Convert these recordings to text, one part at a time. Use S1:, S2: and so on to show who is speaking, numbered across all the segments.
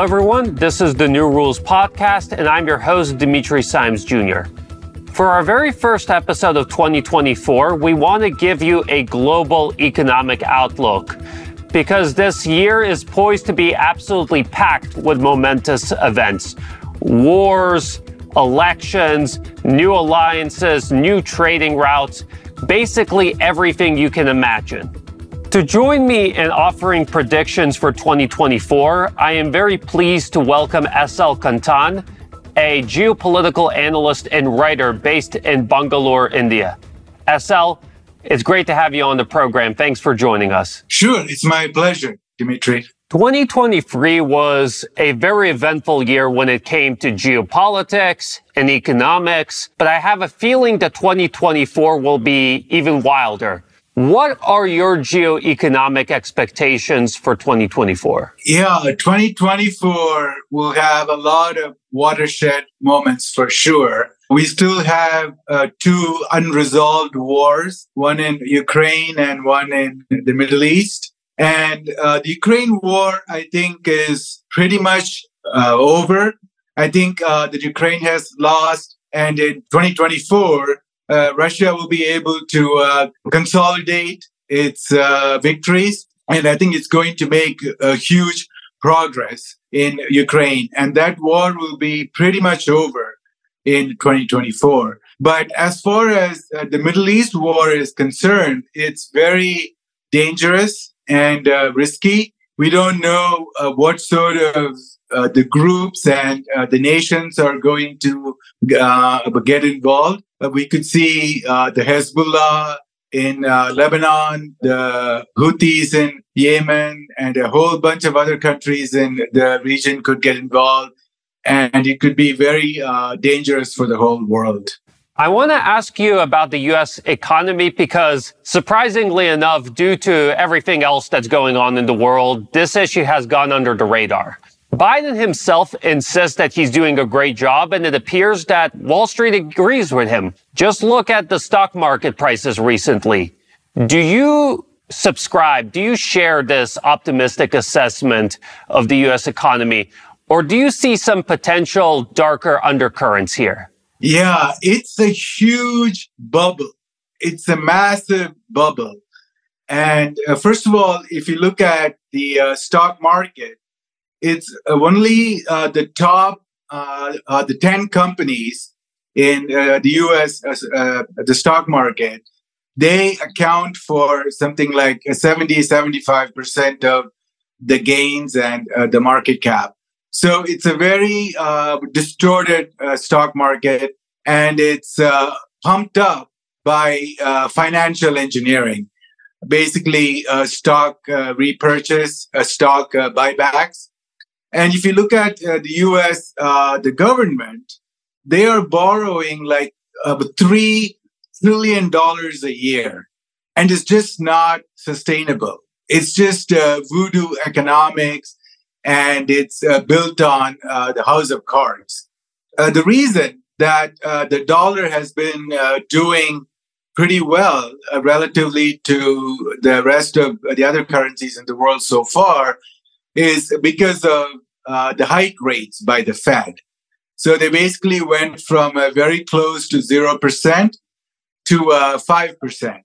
S1: Hello, everyone. This is the New Rules Podcast, and I'm your host, Dimitri Simes Jr. For our very first episode of 2024, we want to give you a global economic outlook because this year is poised to be absolutely packed with momentous events wars, elections, new alliances, new trading routes, basically everything you can imagine. To join me in offering predictions for 2024, I am very pleased to welcome SL Kanthan, a geopolitical analyst and writer based in Bangalore, India. SL, it's great to have you on the program. Thanks for joining us.
S2: Sure, it's my pleasure, Dimitri.
S1: 2023 was a very eventful year when it came to geopolitics and economics, but I have a feeling that 2024 will be even wilder. What are your geoeconomic expectations for 2024?
S2: Yeah, 2024 will have a lot of watershed moments for sure. We still have uh, two unresolved wars, one in Ukraine and one in the Middle East. And uh, the Ukraine war, I think, is pretty much uh, over. I think uh, that Ukraine has lost. And in 2024, uh, Russia will be able to uh, consolidate its uh, victories. And I think it's going to make a huge progress in Ukraine. And that war will be pretty much over in 2024. But as far as uh, the Middle East war is concerned, it's very dangerous and uh, risky. We don't know uh, what sort of uh, the groups and uh, the nations are going to uh, get involved. Uh, we could see the Hezbollah in Lebanon, the Houthis in Yemen, and a whole bunch of other countries in the region could get involved. And it could be very dangerous for the whole world.
S1: I want to ask you about the US economy because surprisingly enough, due to everything else that's going on in the world, this issue has gone under the radar. Biden himself insists that he's doing a great job, and it appears that Wall Street agrees with him. Just look at the stock market prices recently. Do you subscribe? Do you share this optimistic assessment of the US economy? Or do you see some potential darker undercurrents here?
S2: Yeah, it's a huge bubble. It's a massive bubble. And uh, first of all, if you look at the uh, stock market, it's uh, only uh, the top, uh, the 10 companies in the US, the stock market, they account for something like 70, 75% of the gains and the market cap. So it's a very distorted stock market and it's pumped up by uh, financial engineering, basically uh, stock uh, repurchase, stock buybacks. And if you look at the US, the government, they are borrowing like $3 trillion a year. And it's just not sustainable. It's just voodoo economics and it's uh, built on uh, the house of cards. Uh, the reason that uh, the dollar has been uh, doing pretty well uh, relatively to the rest of the other currencies in the world so far is because of the hike rates by the Fed. So they basically went from very close to 0% to 5%.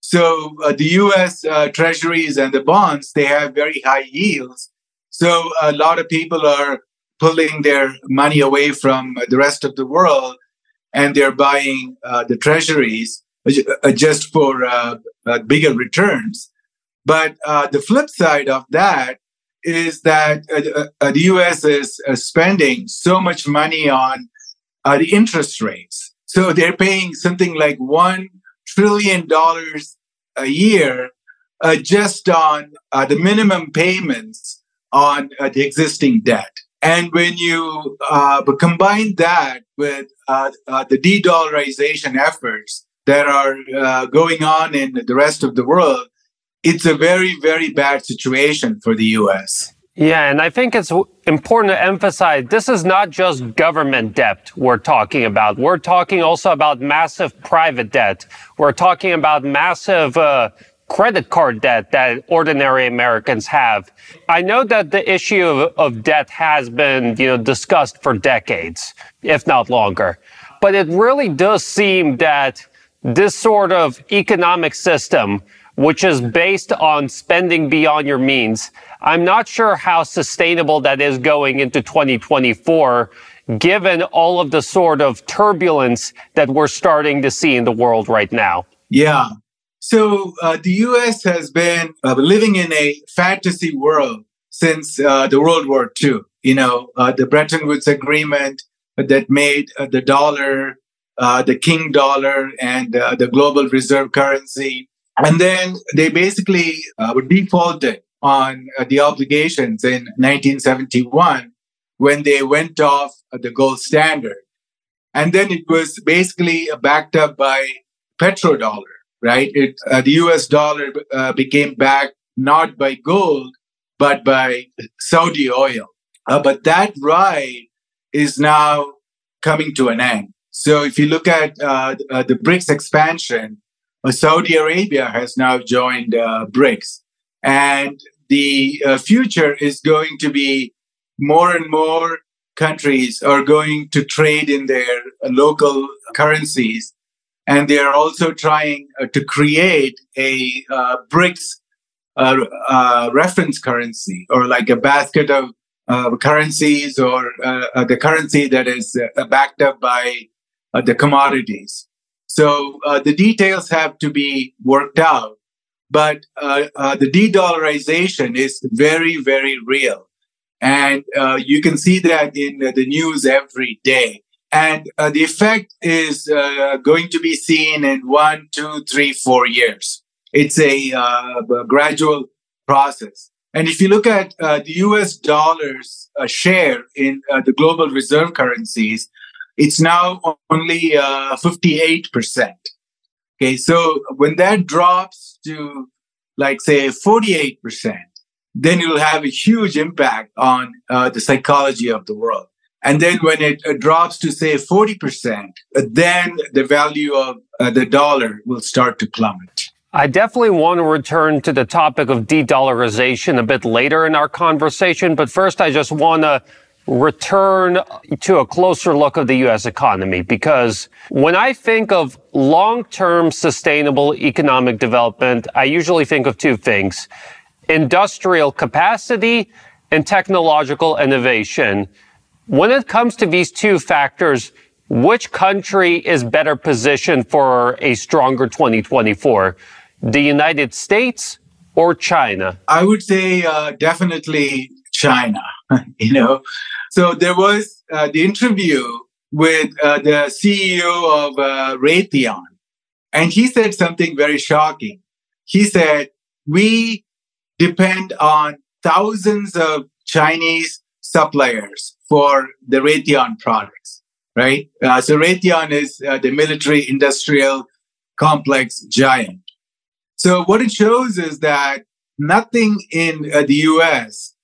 S2: So the US treasuries and the bonds, they have very high yields so a lot of people are pulling their money away from the rest of the world and they're buying uh, the treasuries uh, just for uh, uh, bigger returns. But uh, the flip side of that is that uh, the US is spending so much money on the interest rates. So they're paying something like $1 trillion a year just on the minimum payments on uh, the existing debt. And when you uh, combine that with uh, uh the de dollarization efforts that are uh, going on in the rest of the world, it's a very, very bad situation for the US.
S1: Yeah, and I think it's important to emphasize this is not just government debt we're talking about. We're talking also about massive private debt. We're talking about massive uh, credit card debt that ordinary Americans have. I know that the issue of, of debt has been, you know, discussed for decades, if not longer. But it really does seem that this sort of economic system, which is based on spending beyond your means, I'm not sure how sustainable that is going into 2024, given all of the sort of turbulence that we're starting to see in the world right now.
S2: Yeah. So uh, the US has been uh, living in a fantasy world since uh, the World War II. You know, uh, the Bretton Woods Agreement that made uh, the dollar uh, the king dollar and the global reserve currency. And then they basically defaulted on the obligations in 1971 when they went off the gold standard. And then it was basically backed up by petrodollar right? It, uh, the US dollar uh, became backed not by gold, but by Saudi oil. Uh, but that ride is now coming to an end. So if you look at uh, uh, the BRICS expansion, uh, Saudi Arabia has now joined BRICS. And the future is going to be more and more countries are going to trade in their local currencies and they are also trying uh, to create a uh, BRICS uh, uh, reference currency or like a basket of uh, currencies or uh, the currency that is backed up by the commodities. So the details have to be worked out, but the de-dollarization is very, very real. And you can see that in the news every day. And uh, the effect is uh, going to be seen in one, two, three, four years. It's a, uh, gradual process. And if you look at uh, the US dollar's uh, share in uh, the global reserve currencies, it's now only 58%. Okay, so when that drops to, like, say, 48%, then it'll have a huge impact on the psychology of the world. And then when it uh, drops to say 40%, uh, then the value of uh, the dollar will start to plummet.
S1: I definitely want to return to the topic of de-dollarization a bit later in our conversation, but first I just want to return to a closer look of the US economy because when I think of long-term sustainable economic development, I usually think of two things. Industrial capacity and technological innovation. When it comes to these two factors, which country is better positioned for a stronger 2024? The United States or China?
S2: I would say uh, definitely China. you know, so there was uh, the interview with uh, the CEO of uh, Raytheon, and he said something very shocking. He said, "We depend on thousands of Chinese suppliers for the Raytheon products, right? Uh, so Raytheon is uh, the military industrial complex giant. So what it shows is that nothing in uh, the US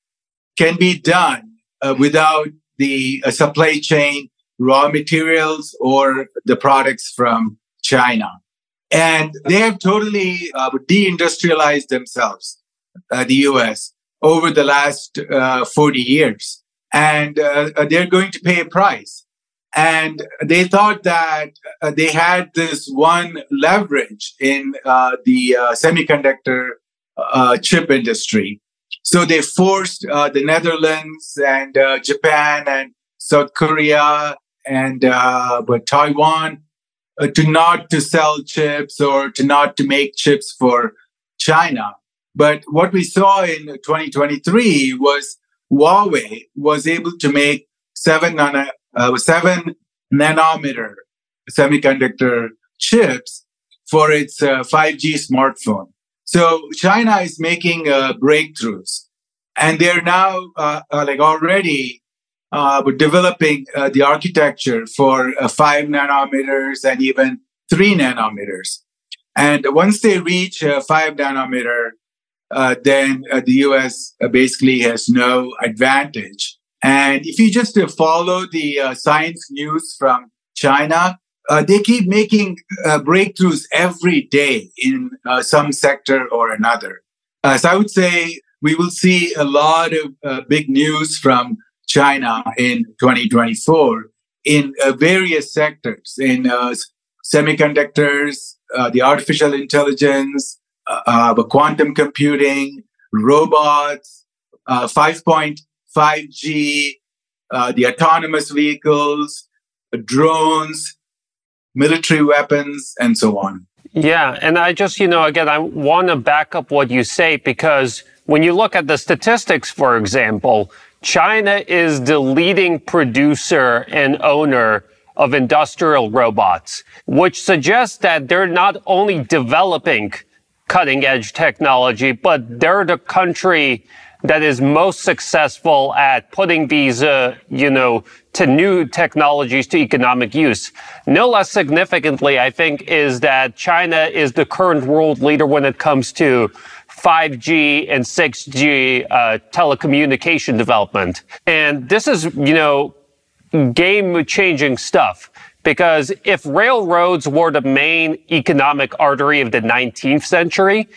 S2: can be done uh, without the uh, supply chain, raw materials, or the products from China. And they have totally uh, deindustrialized themselves, the US, over the last 40 years and uh, uh, they're going to pay a price. And they thought that uh, they had this one leverage in uh, the uh, semiconductor uh, chip industry. So they forced the Netherlands and Japan and South Korea and but Taiwan to not to sell chips or to not to make chips for China. But what we saw in 2023 was Huawei was able to make seven, nano, uh, seven nanometer semiconductor chips for its uh, 5G smartphone. So China is making uh, breakthroughs, and they're now uh, uh, like already uh, developing the architecture for five nanometers and even three nanometers. And once they reach five nanometer, uh, then uh, the US uh, basically has no advantage. And if you just uh, follow the uh, science news from China, uh, they keep making uh, breakthroughs every day in uh, some sector or another. Uh, so I would say we will see a lot of uh, big news from China in 2024 in uh, various sectors, in semiconductors, the artificial intelligence, the quantum computing, robots, 5.5G, the autonomous vehicles, drones, military weapons, and so on.
S1: Yeah. And I just, you know, again, I want to back up what you say because when you look at the statistics, for example, China is the leading producer and owner of industrial robots, which suggests that they're not only developing cutting edge technology, but they're the country that is most successful at putting these, uh, you know, to new technologies to economic use. No less significantly, I think, is that China is the current world leader when it comes to 5G and 6G uh, telecommunication development. And this is, you know, game changing stuff. Because if railroads were the main economic artery of the 19th century,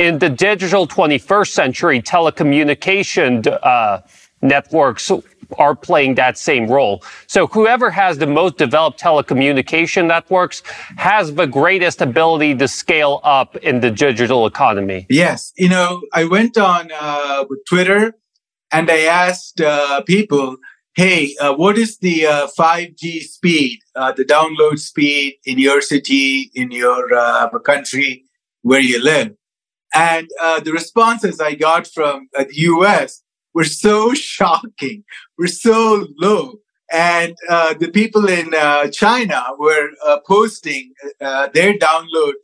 S1: in the digital 21st century, telecommunication uh, networks are playing that same role. So whoever has the most developed telecommunication networks has the greatest ability to scale up in the digital economy.
S2: Yes. You know, I went on uh, Twitter and I asked uh, people, hey, uh, what is the 5G uh, speed, uh, the download speed in your city, in your uh, country where you live? And the responses I got from the US were so shocking, were so low. And uh, the people in uh, China were uh, posting uh, their download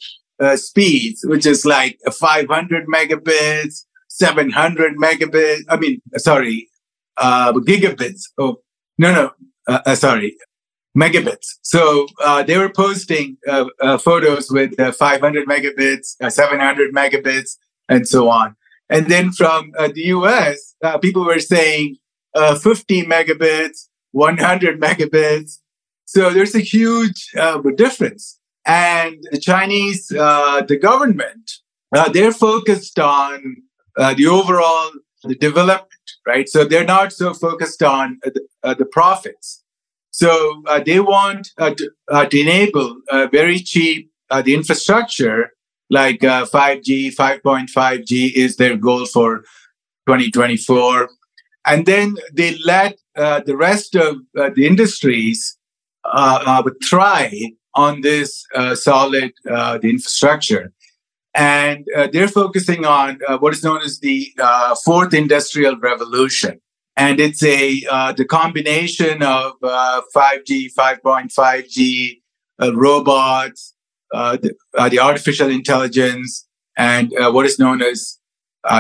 S2: speeds, which is like 500 megabits, 700 megabits. I mean, sorry, gigabits. Oh, no, no, sorry, megabits. So uh, they were posting uh, uh, photos with uh, 500 megabits, uh, 700 megabits, and so on. And then from uh, the US, people were saying 50 megabits, 100 megabits. So there's a huge difference. And the Chinese, the government, they're focused on the overall the development, right? So they're not so focused on the, the profits so uh, they want uh, to, uh, to, enable uh, very cheap uh, the infrastructure like 5G, uh, 5.5G is their goal for 2024, and then they let the rest of the industries thrive on this solid the infrastructure. And they're focusing on what is known as the fourth industrial revolution and it's a uh, the combination of uh, 5G, 5.5G, uh, robots, uh, the, uh, the, artificial intelligence, and uh, what is known as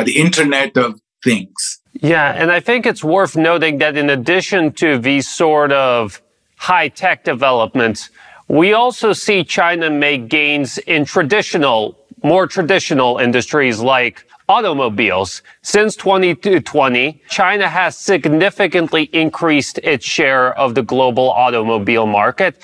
S2: the Internet of Things.
S1: Yeah, and I think it's worth noting that in addition to these sort of high tech developments, we also see China make gains in traditional, more traditional industries like automobiles. Since 2020, China has significantly increased its share of the global automobile market.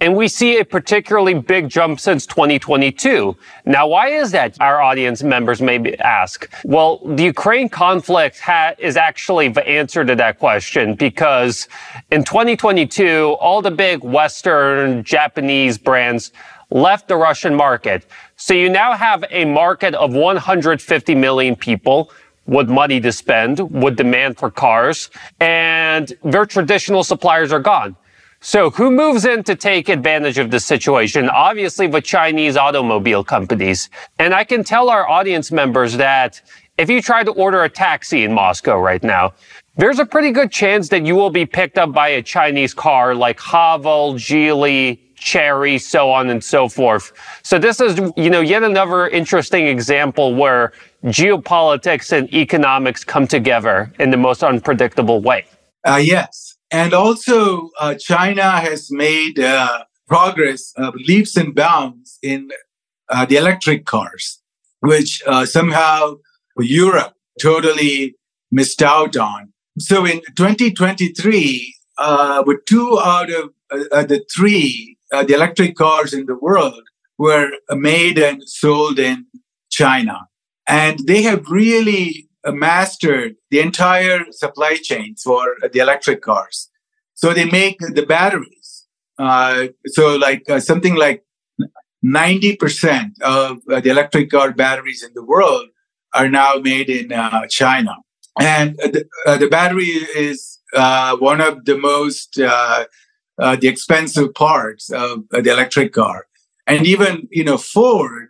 S1: And we see a particularly big jump since 2022. Now, why is that? Our audience members may ask. Well, the Ukraine conflict ha- is actually the answer to that question because in 2022, all the big Western Japanese brands left the Russian market. So you now have a market of 150 million people with money to spend, with demand for cars, and their traditional suppliers are gone. So who moves in to take advantage of this situation? Obviously the Chinese automobile companies. And I can tell our audience members that if you try to order a taxi in Moscow right now, there's a pretty good chance that you will be picked up by a Chinese car like Haval, Geely, Chery, so on and so forth. So this is, you know, yet another interesting example where geopolitics and economics come together in the most unpredictable way.
S2: Uh, yes. And also, uh, China has made uh, progress, leaps and bounds in uh, the electric cars, which uh, somehow Europe totally missed out on. So in 2023, uh, with two out of the three uh, the electric cars in the world were made and sold in China. And they have really mastered the entire supply chain for the electric cars. So they make the batteries. Uh, so like uh, something like 90% of uh, the electric car batteries in the world are now made in uh, China. And the, uh, the battery is uh, one of the most the expensive parts of the electric car. And even, you know, Ford,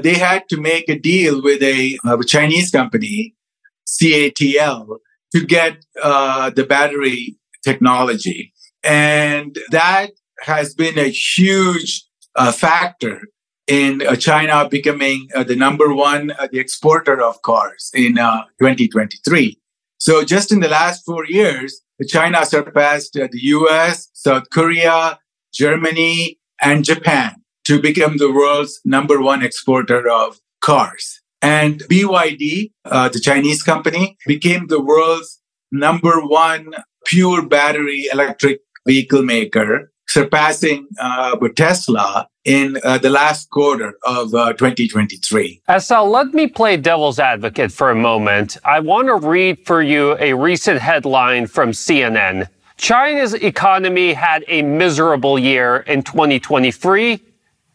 S2: they had to make a deal with a Chinese company CATL to get uh, the battery technology. And that has been a huge uh, factor in uh, China becoming uh, the number one uh, the exporter of cars in uh, 2023. So just in the last four years, China surpassed the US, South Korea, Germany, and Japan to become the world's number one exporter of cars. And BYD, uh, the Chinese company, became the world's number one pure battery electric vehicle maker, surpassing uh, Tesla in uh, the last quarter of uh, 2023.
S1: SL, let me play devil's advocate for a moment. I want to read for you a recent headline from CNN. China's economy had a miserable year in 2023.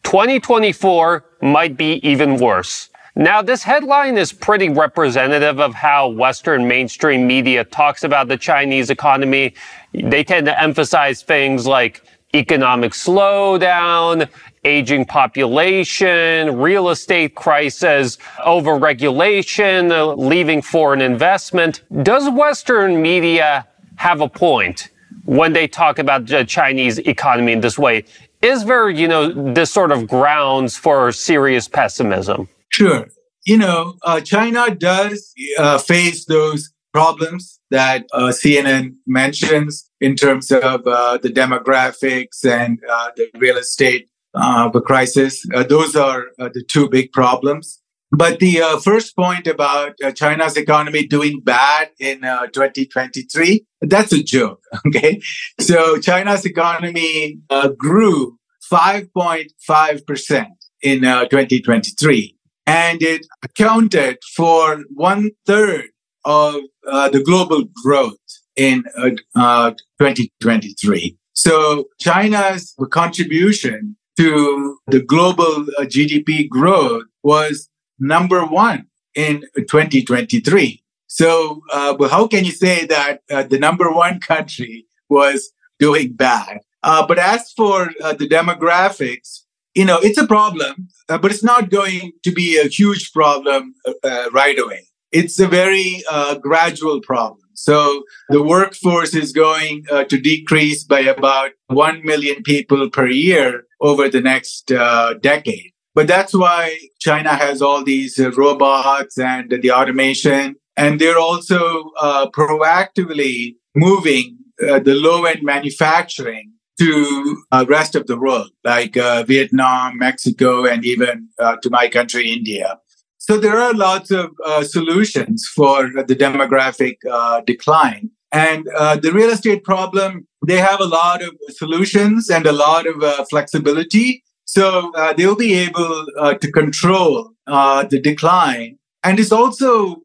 S1: 2024 might be even worse. Now, this headline is pretty representative of how Western mainstream media talks about the Chinese economy. They tend to emphasize things like economic slowdown, aging population, real estate crisis, overregulation, leaving foreign investment. Does Western media have a point when they talk about the Chinese economy in this way? Is there, you know, this sort of grounds for serious pessimism?
S2: Sure. You know, uh, China does uh, face those problems that uh, CNN mentions in terms of uh, the demographics and uh, the real estate uh, crisis. those are the two big problems. But the first point about China's economy doing bad in 2023, that's a joke. Okay. So China's economy grew 5.5% in 2023 and it accounted for one third of uh, the global growth in uh, uh, 2023. So China's contribution to the global uh, GDP growth was number one in 2023. So, uh, well, how can you say that uh, the number one country was doing bad? but as for the demographics, you know, it's a problem, uh, but it's not going to be a huge problem uh, uh right away. It's a very uh, gradual problem. So the workforce is going uh, to decrease by about 1 million people per year over the next uh, decade. But that's why China has all these robots and the automation. And they're also proactively moving the low end manufacturing to uh, rest of the world, like uh, Vietnam, Mexico, and even uh, to my country, India. So there are lots of uh, solutions for the demographic uh, decline. And uh, the real estate problem, they have a lot of solutions and a lot of flexibility. So they'll be able to control the decline. And it's also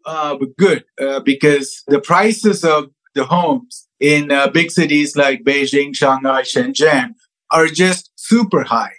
S2: good because the prices of the homes in uh, big cities like Beijing, Shanghai, Shenzhen are just super high.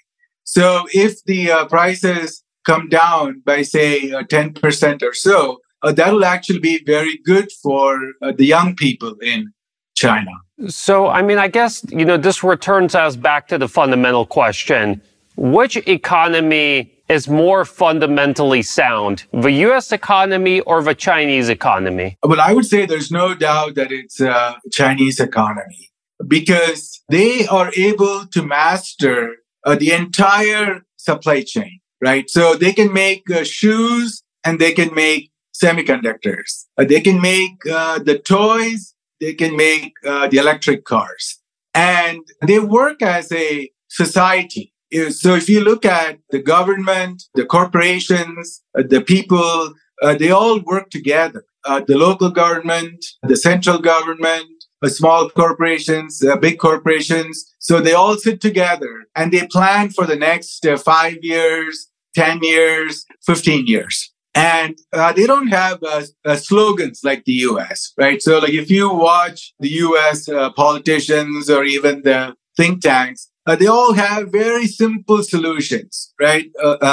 S2: So if the uh, prices come down by say uh, 10% or so, uh, that will actually be very good for uh, the young people in China.
S1: So, I mean, I guess, you know, this returns us back to the fundamental question. Which economy is more fundamentally sound, the US economy or the Chinese economy?
S2: Well, I would say there's no doubt that it's a Chinese economy because they are able to master uh, the entire supply chain, right? So they can make uh, shoes and they can make semiconductors. Uh, they can make uh, the toys. They can make uh, the electric cars. And they work as a society so if you look at the government, the corporations, uh, the people, uh, they all work together. Uh, the local government, the central government, uh, small corporations, uh, big corporations. So they all sit together and they plan for the next uh, five years, 10 years, 15 years. And uh, they don't have uh, uh, slogans like the US, right? So, like if you watch the US politicians or even the think tanks, they all have very simple solutions, right?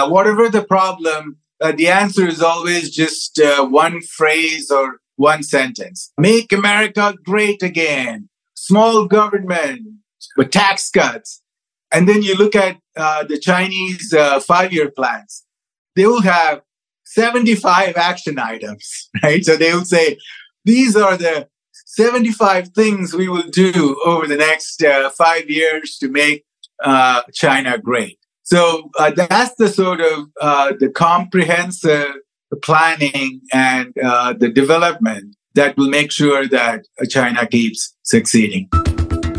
S2: whatever the problem, the answer is always just one phrase or one sentence. Make America great again. Small government with tax cuts. And then you look at uh, the Chinese uh, five year plans. They will have 75 action items, right? So they will say, these are the 75 things we will do over the next uh, five years to make uh, China great. So uh, that's the sort of uh, the comprehensive planning and uh, the development that will make sure that China keeps succeeding.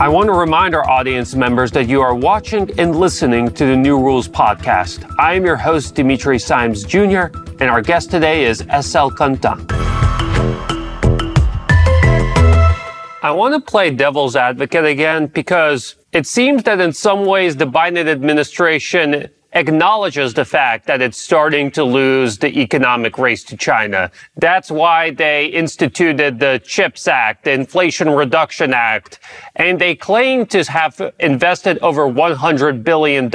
S1: I want to remind our audience members that you are watching and listening to the New Rules podcast. I am your host, Dimitri Simes Jr., and our guest today is SL Kanthan. I want to play devil's advocate again because it seems that in some ways the Biden administration acknowledges the fact that it's starting to lose the economic race to China. That's why they instituted the CHIPS Act, the Inflation Reduction Act, and they claim to have invested over $100 billion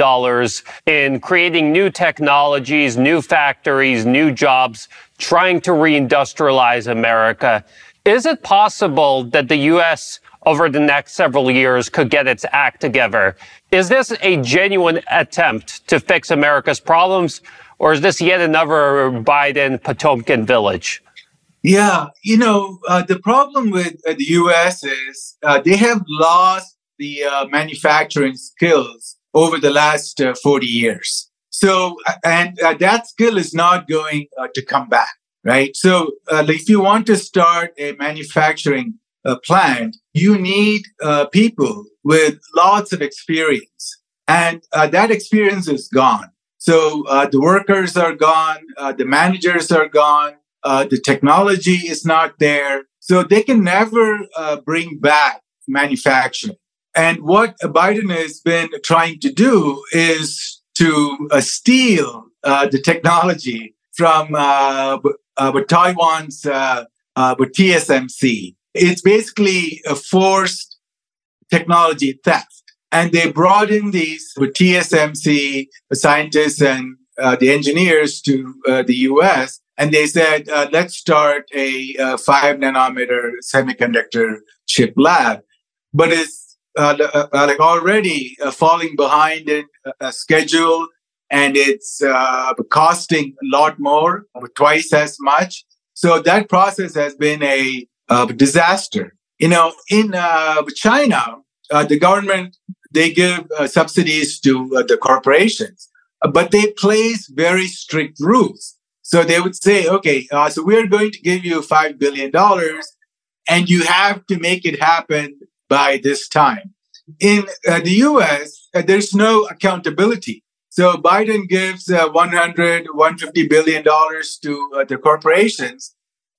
S1: in creating new technologies, new factories, new jobs, trying to reindustrialize America. Is it possible that the U.S over the next several years could get its act together. Is this a genuine attempt to fix America's problems, or is this yet another Biden Potemkin village?
S2: Yeah, you know, uh, the problem with uh, the US is uh, they have lost the uh, manufacturing skills over the last uh, 40 years. So, uh, and that skill is not going to come back, right? So, if you want to start a manufacturing plant, you need uh, people with lots of experience. And uh, that experience is gone. So uh, the workers are gone, uh, the managers are gone, uh, the technology is not there. So they can never uh, bring back manufacturing. And what Biden has been trying to do is to steal the technology from Taiwan's TSMC it's basically a forced technology theft. And they brought in these TSMC scientists and uh, the engineers to uh, the US. And they said, uh, let's start a uh, five nanometer semiconductor chip lab. But it's uh, uh, like already falling behind in a schedule and it's costing a lot more, twice as much. So that process has been a of disaster. You know, in uh, China, uh, the government they give uh, subsidies to uh, the corporations, uh, but they place very strict rules. So they would say, okay, uh, so we're going to give you five billion dollars, and you have to make it happen by this time. In the U.S., there's no accountability. So Biden gives 100, 150 billion dollars to the corporations,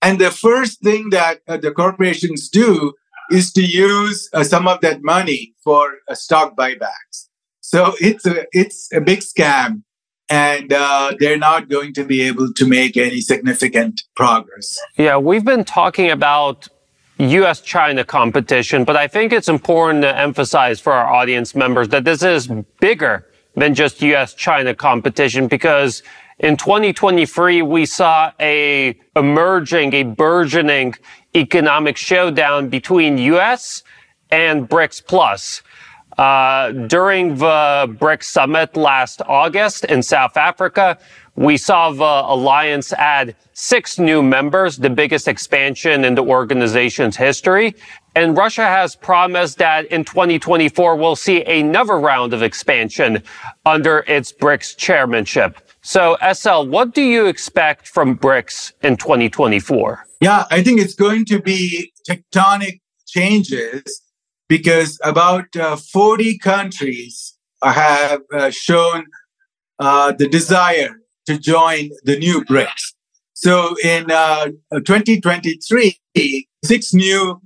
S2: and the first thing that uh, the corporations do is to use uh, some of that money for uh, stock buybacks. So it's a it's a big scam, and uh, they're not going to be able to make any significant progress.
S1: Yeah, we've been talking about U.S. China competition, but I think it's important to emphasize for our audience members that this is bigger than just U.S. China competition because in 2023, we saw a emerging, a burgeoning economic showdown between U.S. and BRICS Plus. Uh, during the BRICS summit last August in South Africa, we saw the alliance add six new members, the biggest expansion in the organization's history. And Russia has promised that in 2024, we'll see another round of expansion under its BRICS chairmanship. So, SL, what do you expect from BRICS in 2024?
S2: Yeah, I think it's going to be tectonic changes because about uh, 40 countries have uh, shown uh, the desire to join the new BRICS. So in uh, 2023, six new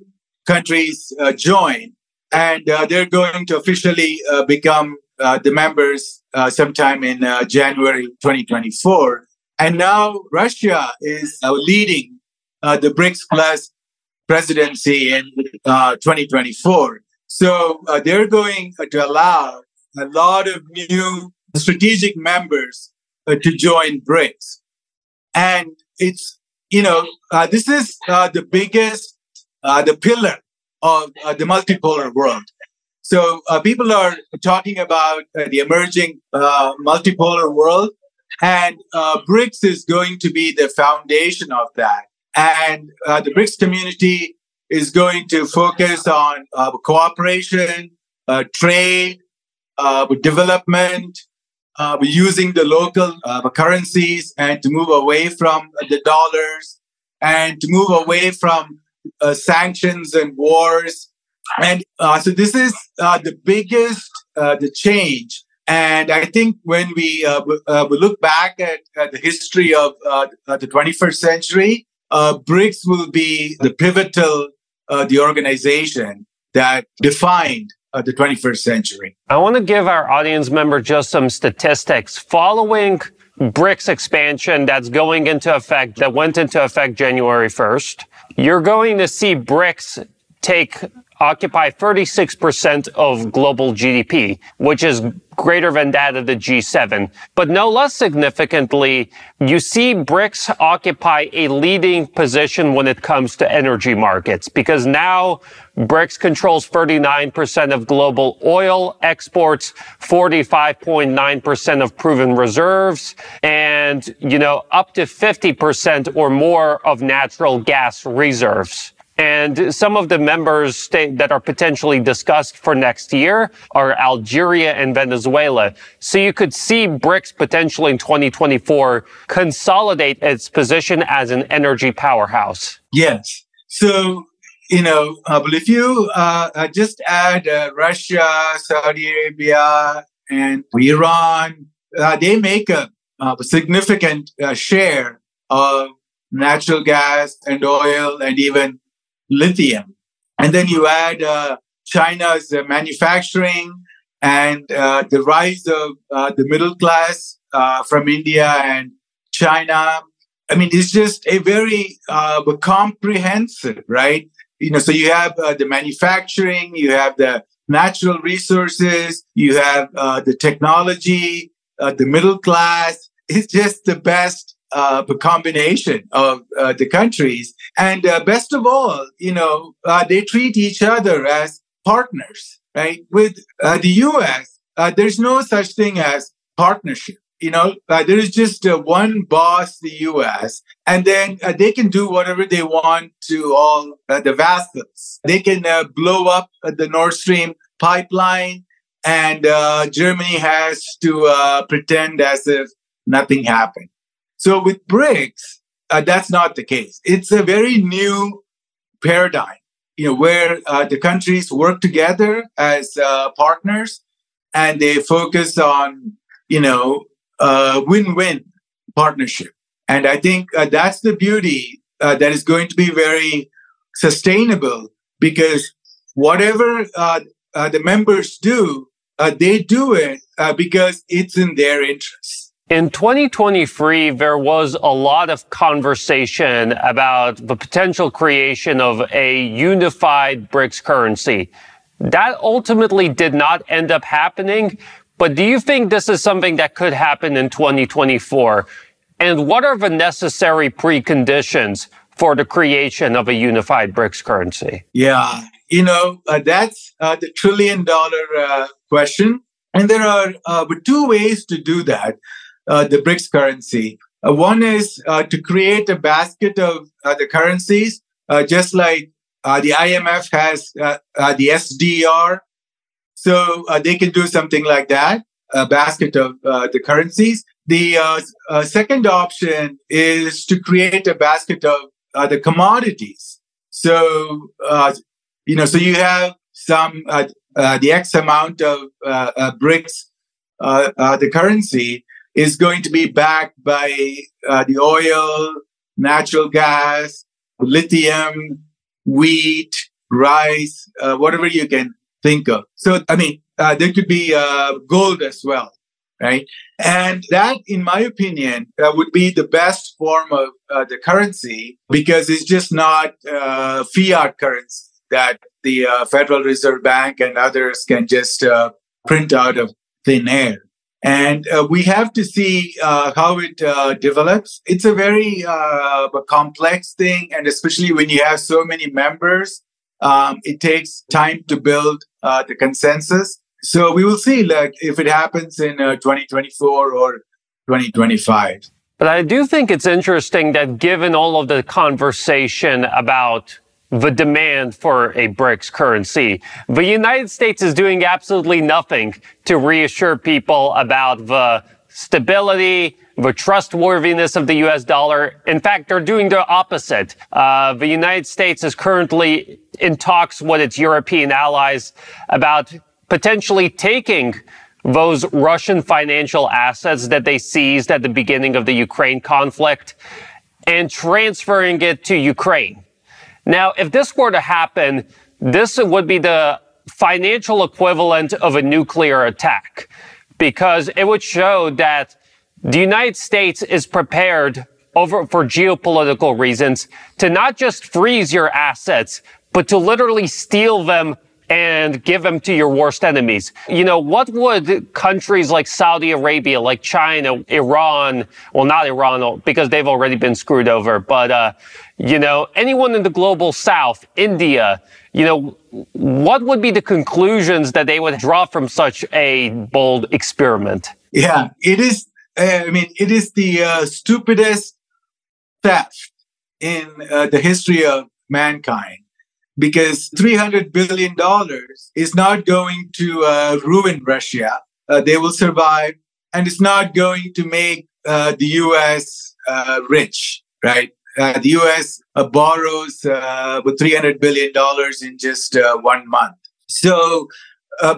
S2: countries join, and they're going to officially become the members sometime in January 2024. And now Russia is leading the BRICS Plus presidency in 2024. So they're going to allow a lot of new strategic members uh, to join BRICS. And it's, you know, uh, this is uh, the biggest, uh, the pillar of uh, the multipolar world. So uh, people are talking about the emerging multipolar world, and BRICS is going to be the foundation of that. And the BRICS community is going to focus on cooperation, trade, development, uh, using the local uh, currencies and to move away from the dollars and to move away from uh, sanctions and wars. And uh, so this is uh, the biggest uh, the change. And I think when we, we look back at, at, the history of the 21st century, BRICS will be the pivotal the organization that defined uh, the 21st century.
S1: I want to give our audience member just some statistics. Following BRICS expansion that's going into effect, that went into effect January 1st, you're going to see BRICS take occupy 36% of global GDP, which is greater than that of the G7. But no less significantly, you see BRICS occupy a leading position when it comes to energy markets because now BRICS controls 39% of global oil exports, 45.9% of proven reserves, and, you know, up to 50% or more of natural gas reserves. And some of the members state that are potentially discussed for next year are Algeria and Venezuela. So you could see BRICS potentially in 2024 consolidate its position as an energy powerhouse.
S2: Yes. So, you know, but if you uh, uh just add uh, Russia, Saudi Arabia, and Iran, uh, they make a, a significant uh, share of natural gas and oil and even lithium. And then you add uh, China's uh, manufacturing and uh, the rise of uh, the middle class from India and China. I mean, it's just a very comprehensive, right? You know, so you have the manufacturing, you have the natural resources, you have the technology, the middle class. It's just the best uh, combination of uh, the countries. And uh, best of all, you know, uh, they treat each other as partners, right? With uh, the U.S., uh, there's no such thing as partnership. You know, there is just one boss, the U.S., and then they can do whatever they want to all the vassals. They can blow up the Nord Stream pipeline, and Germany has to pretend as if nothing happened. So with BRICS, uh, that's not the case. It's a very new paradigm, you know, where uh, the countries work together as uh, partners and they focus on, you know, win-win partnership. And I think uh, that's the beauty uh, that is going to be very sustainable because whatever uh, the members do, they do it because it's in their interest.
S1: In 2023, there was a lot of conversation about the potential creation of a unified BRICS currency. That ultimately did not end up happening. But do you think this is something that could happen in 2024? And what are the necessary preconditions for the creation of a unified BRICS currency?
S2: Yeah, you know, uh, that's uh, the trillion dollar uh, question. And there are uh, two ways to do that. Uh, the BRICS currency. Uh, one is uh, to create a basket of uh, the currencies, uh, just like uh, the IMF has the SDR. So they can do something like that, a basket of the currencies. The second option is to create a basket of the commodities. So, you know, so you have some uh, uh, the X amount of uh, BRICS, the currency, is going to be backed by uh, the oil, natural gas, lithium, wheat, rice, uh, whatever you can think of. So, I mean, uh, there could be uh, gold as well, right? And that, in my opinion, uh, would be the best form of uh, the currency because it's just not fiat currency that the Federal Reserve Bank and others can just print out of thin air. And uh, we have to see uh, how it uh, develops. It's a very complex thing, and especially when you have so many members, um, it takes time to build the consensus. So we will see, like, if it happens in 2024 or 2025.
S1: But I do think it's interesting that given all of the conversation about the demand for a BRICS currency. The United States is doing absolutely nothing to reassure people about the stability, the trustworthiness of the US dollar. In fact, they're doing the opposite. Uh, the United States is currently in talks with its European allies about potentially taking those Russian financial assets that they seized at the beginning of the Ukraine conflict and transferring it to Ukraine. Now, if this were to happen, this would be the financial equivalent of a nuclear attack because it would show that the United States is prepared over for geopolitical reasons to not just freeze your assets, but to literally steal them and give them to your worst enemies. You know, what would countries like Saudi Arabia, like China, Iran, well, not Iran, because they've already been screwed over, but, uh, you know, anyone in the global south, India, you know, what would be the conclusions that they would draw from such a bold experiment?
S2: Yeah, it is. Uh, I mean, it is the uh, stupidest theft in uh, the history of mankind because $300 billion is not going to uh, ruin Russia. Uh, they will survive, and it's not going to make uh, the US uh, rich, right? Uh, the US uh, borrows with $300 billion in just one month. So,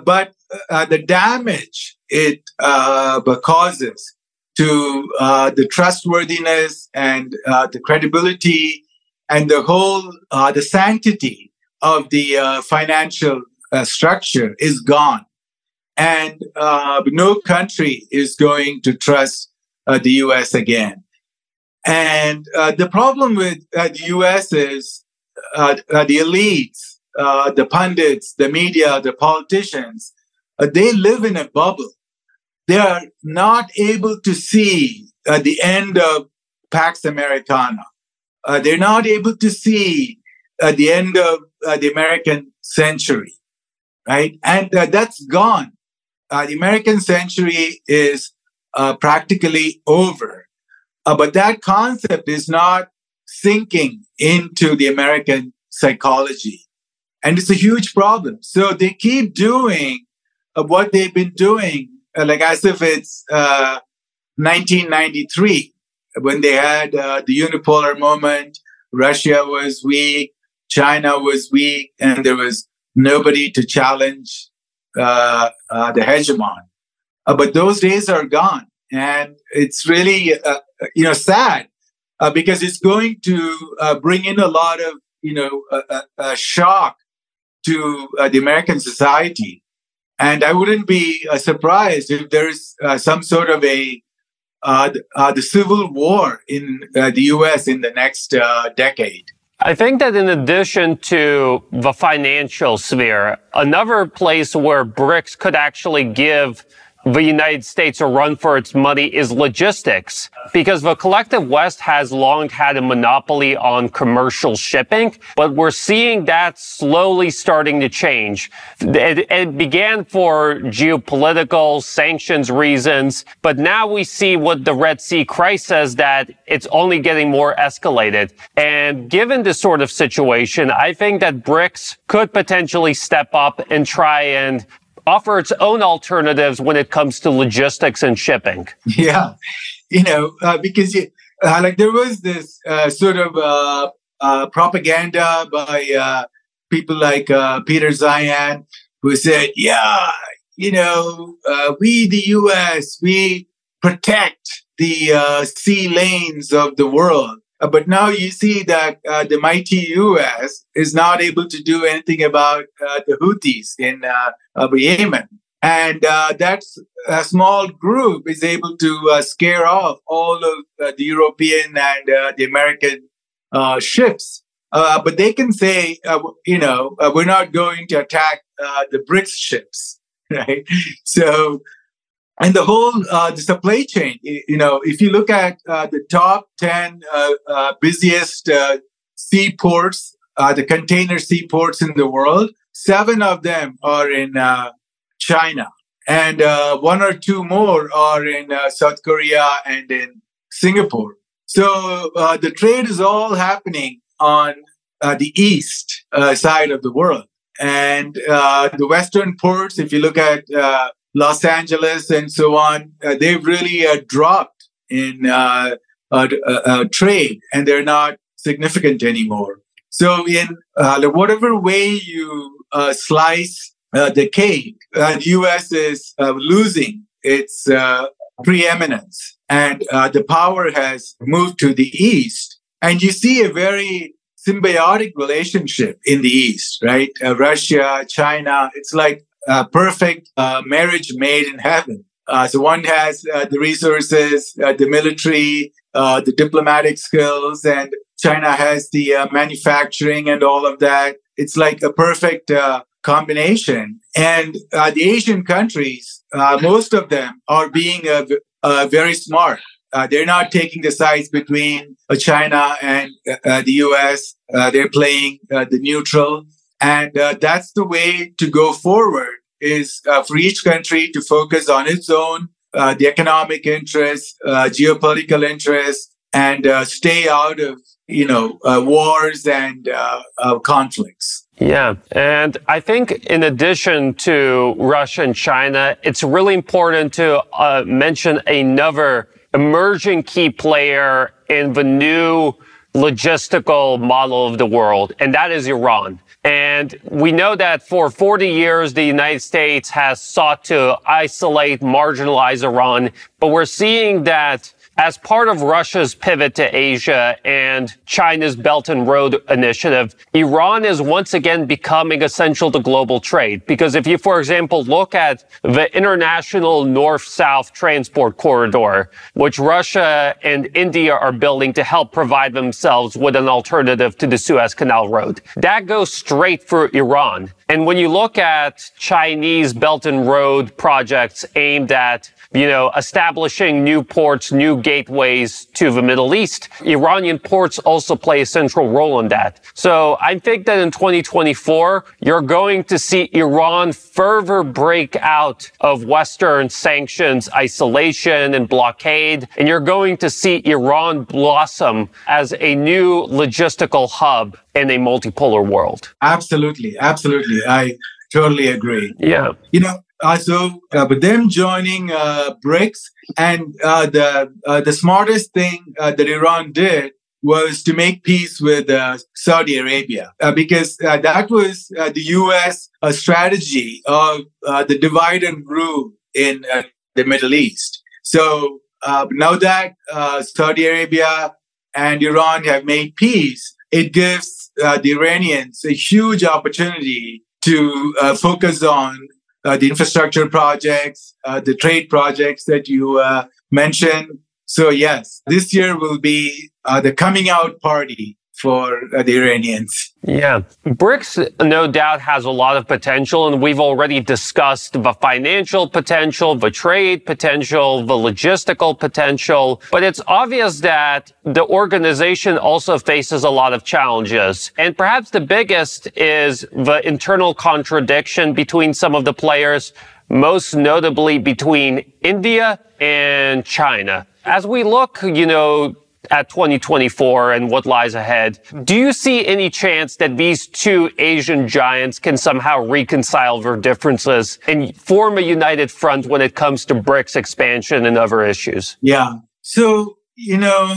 S2: but the damage it causes to the trustworthiness and the credibility and the whole the sanctity of the uh, financial uh, structure is gone. And uh, no country is going to trust uh, the US again. And uh, the problem with uh, the US is the elites, the pundits, the media, the politicians, they live in a bubble. They are not able to see the end of Pax Americana. they're not able to see at the end of uh, the American century, right? And uh, that's gone. Uh, the American century is uh, practically over. Uh, but that concept is not sinking into the American psychology. And it's a huge problem. So they keep doing uh, what they've been doing, like as if it's 1993 when they had the unipolar moment. Russia was weak. China was weak and there was nobody to challenge uh, uh, the hegemon. Uh, but those days are gone. And it's really, uh, you know, sad uh, because it's going to uh, bring in a lot of, you know, shock to the American society. And I wouldn't be surprised if there's some sort of a the civil war in the U.S. in the next decade.
S1: I think that in addition to the financial sphere, another place where BRICS could actually give the United States a run for its money is logistics because the collective West has long had a monopoly on commercial shipping, but we're seeing that slowly starting to change. It, it, began for geopolitical sanctions reasons, but now we see with the Red Sea crisis that it's only getting more escalated. And given this sort of situation, I think that BRICS could potentially step up and try and offer its own alternatives when it comes to logistics and shipping.
S2: Yeah, you know, uh, because you, uh, like there was this uh, sort of uh, uh, propaganda by uh, people like Peter Zeihan who said, "Yeah, you know, we the U.S. we protect the sea lanes of the world." Uh, but now you see that uh, the mighty US is not able to do anything about uh, the Houthis in uh, Yemen. And uh, that a small group is able to uh, scare off all of the European and the American ships. but they can say, you know, we're not going to attack the BRICS ships, right? So and the whole uh, the supply chain you know if you look at uh, the top 10 uh, uh busiest uh, seaports uh, the container seaports in the world seven of them are in china. And one or two more are in south korea and in singapore. So the trade is all happening on the east side of the world. And the western ports if you look at Los Angeles and so on, uh, they've really uh, dropped in uh, uh, uh, trade and they're not significant anymore. So, in whatever way you slice the cake, the US is losing its preeminence and the power has moved to the east. And you see a very symbiotic relationship in the east, right? Russia, China, it's like uh, perfect uh, marriage made in heaven. Uh, so one has uh, the resources, uh, the military, uh, the diplomatic skills, and China has the manufacturing and all of that. It's like a perfect combination. And the Asian countries, most of them are being very smart. they're not taking the sides between China and the US. they're playing the neutral. And uh, that's the way to go forward is uh, for each country to focus on its own, uh, the economic interests, uh, geopolitical interests, and uh, stay out of, you know, uh, wars and conflicts.
S1: Yeah. And I think in addition to Russia and China, it's really important to mention another emerging key player in the new logistical model of the world, and that is Iran. And we know that for 40 years, the United States has sought to isolate, marginalize Iran, but we're seeing that as part of Russia's pivot to Asia and China's Belt and Road Initiative, Iran is once again becoming essential to global trade. Because if you, for example, look at the international north-south transport corridor, which Russia and India are building to help provide themselves with an alternative to the Suez Canal Road, that goes straight for Iran. And when you look at Chinese Belt and Road projects aimed at you know, establishing new ports, new gateways to the Middle East. Iranian ports also play a central role in that. So I think that in 2024, you're going to see Iran further break out of Western sanctions, isolation and blockade. And you're going to see Iran blossom as a new logistical hub in a multipolar world.
S2: Absolutely. Absolutely. I totally agree.
S1: Yeah.
S2: You know, uh, so, uh, but them joining uh, BRICS, and uh, the uh, the smartest thing uh, that Iran did was to make peace with Saudi Arabia, because that was the U.S. strategy of the divide and rule in the Middle East. So now that Saudi Arabia and Iran have made peace, it gives the Iranians a huge opportunity to focus on uh, the infrastructure projects, uh, the trade projects that you uh, mentioned. So yes, this year will be uh, the coming out party for the Iranians.
S1: Yeah. BRICS, no doubt, has a lot of potential, and we've already discussed the financial potential, the trade potential, the logistical potential. But it's obvious that the organization also faces a lot of challenges. And perhaps the biggest is the internal contradiction between some of the players, most notably between India and China. As we look, you know, at 2024 and what lies ahead. Do you see any chance that these two Asian giants can somehow reconcile their differences and form a united front when it comes to BRICS expansion and other issues?
S2: Yeah. So, you know,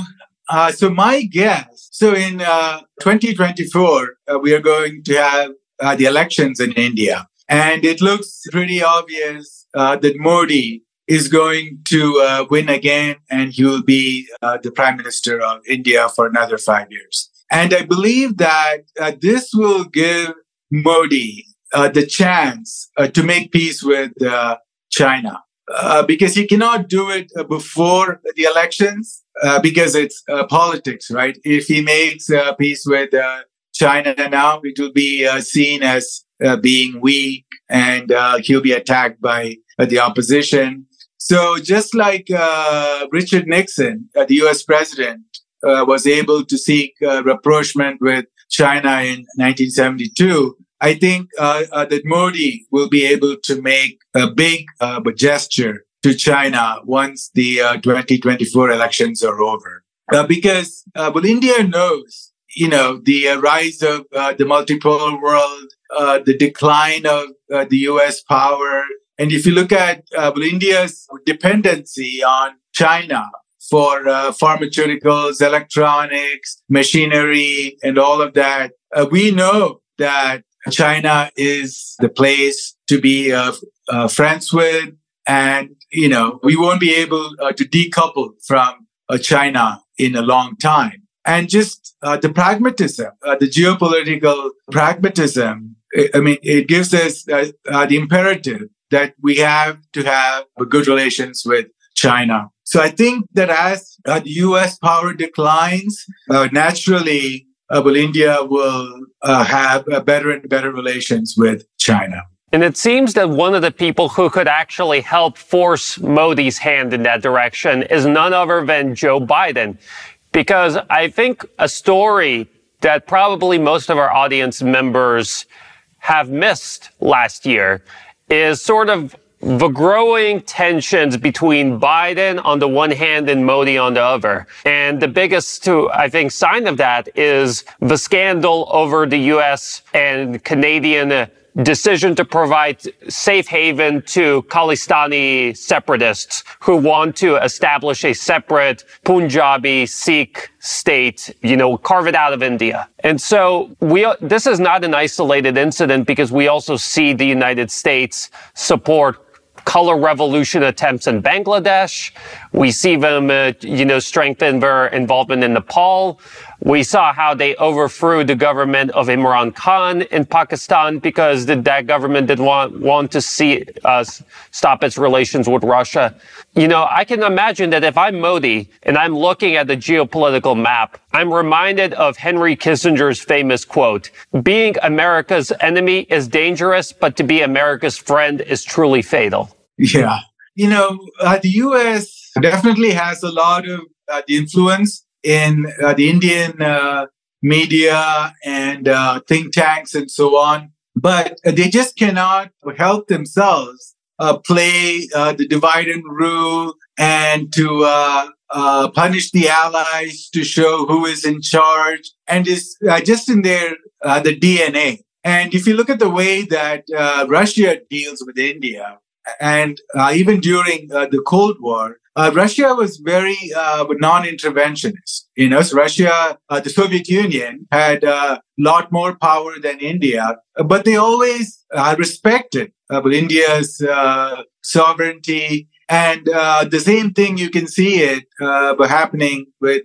S2: uh, so my guess, so in uh, 2024, uh, we are going to have uh, the elections in India. And it looks pretty obvious uh, that Modi is going to uh, win again and he will be uh, the prime minister of India for another five years. And I believe that uh, this will give Modi uh, the chance uh, to make peace with uh, China. because he cannot do it before the elections because it's politics, right? If he makes peace with China now, it will be seen as being weak and he'll be attacked by the opposition. So just like uh, Richard Nixon, uh, the U.S. president, uh, was able to seek uh, rapprochement with China in 1972, I think uh, uh, that Modi will be able to make a big gesture to China once the 2024 elections are over. because well, India knows, you know, the rise of the multipolar world, the decline of the U.S. power, and if you look at uh, India's dependency on China for uh, pharmaceuticals, electronics, machinery, and all of that, uh, we know that China is the place to be uh, uh, friends with. And, you know, we won't be able uh, to decouple from China in a long time. And just the pragmatism, the geopolitical pragmatism I mean, it gives us uh, uh, the imperative that we have to have good relations with China. So I think that as uh, the U.S. power declines, uh, naturally, uh, well, India will uh, have better and better relations with China.
S1: And it seems that one of the people who could actually help force Modi's hand in that direction is none other than Joe Biden. Because I think a story that probably most of our audience members have missed last year is sort of the growing tensions between Biden on the one hand and Modi on the other. And the biggest, to, I think, sign of that is the scandal over the U.S. and Canadian decision to provide safe haven to Khalistani separatists who want to establish a separate Punjabi Sikh state, you know, carve it out of India. And so we, this is not an isolated incident because we also see the United States support color revolution attempts in Bangladesh. We see them, uh, you know, strengthen their involvement in Nepal. We saw how they overthrew the government of Imran Khan in Pakistan because the, that government didn't want, want to see us stop its relations with Russia. You know, I can imagine that if I'm Modi and I'm looking at the geopolitical map, I'm reminded of Henry Kissinger's famous quote, being America's enemy is dangerous, but to be America's friend is truly fatal.
S2: Yeah. You know, uh, the U.S. definitely has a lot of uh, the influence in uh, the Indian uh, media and uh, think tanks and so on, but they just cannot help themselves uh, play the divide and rule and to punish the allies to show who is in charge and is just in their the DNA. And if you look at the way that Russia deals with India, and uh, even during uh, the Cold War, uh, Russia was very uh, non-interventionist. You know, so Russia, uh, the Soviet Union had a lot more power than India, but they always uh, respected India's sovereignty. And the same thing you can see it happening with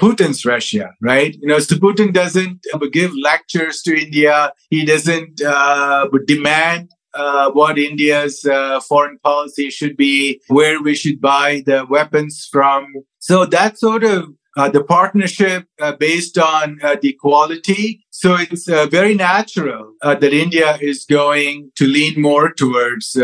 S2: Putin's Russia, right? You know, so Putin doesn't give lectures to India. He doesn't demand uh, what India's uh, foreign policy should be, where we should buy the weapons from. So that sort of uh, the partnership uh, based on uh, the equality. So it's uh, very natural that India is going to lean more towards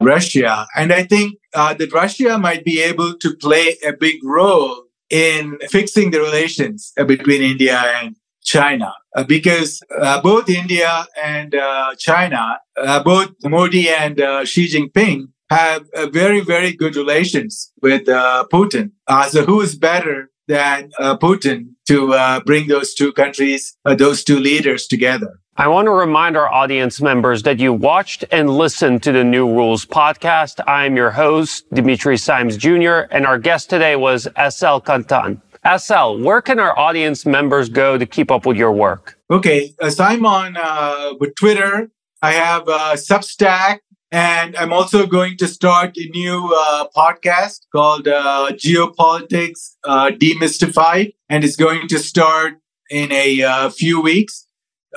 S2: Russia. And I think that Russia might be able to play a big role in fixing the relations between India and China uh, because uh, both India and uh, China, uh, both Modi and Xi Jinping have very, very good relations with Putin. so who is better than Putin to bring those two countries, those two leaders together?
S1: I want to remind our audience members that you watched and listened to the New Rules podcast. I am your host, Dimitri Simes Jr., and our guest today was SL Kanthan. SL, where can our audience members go to keep up with your work?
S2: Okay, so I'm on uh, with Twitter. I have uh, Substack And I'm also going to start a new uh, podcast called uh, Geopolitics uh, Demystified, and it's going to start in a uh, few weeks.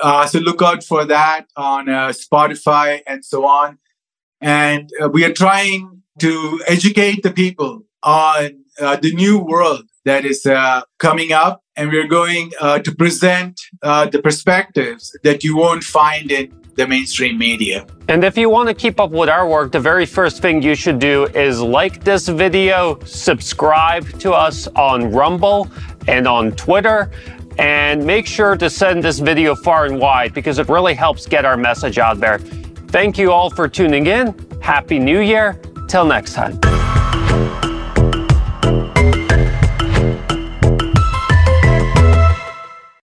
S2: Uh, so look out for that on uh, Spotify and so on. And we are trying to educate the people on the new world that is uh, coming up. And we're going uh, to present uh, the perspectives that you won't find in the mainstream media.
S1: And if you want to keep up with our work, the very first thing you should do is like this video, subscribe to us on Rumble and on Twitter, and make sure to send this video far and wide because it really helps get our message out there. Thank you all for tuning in. Happy New Year. Till next time.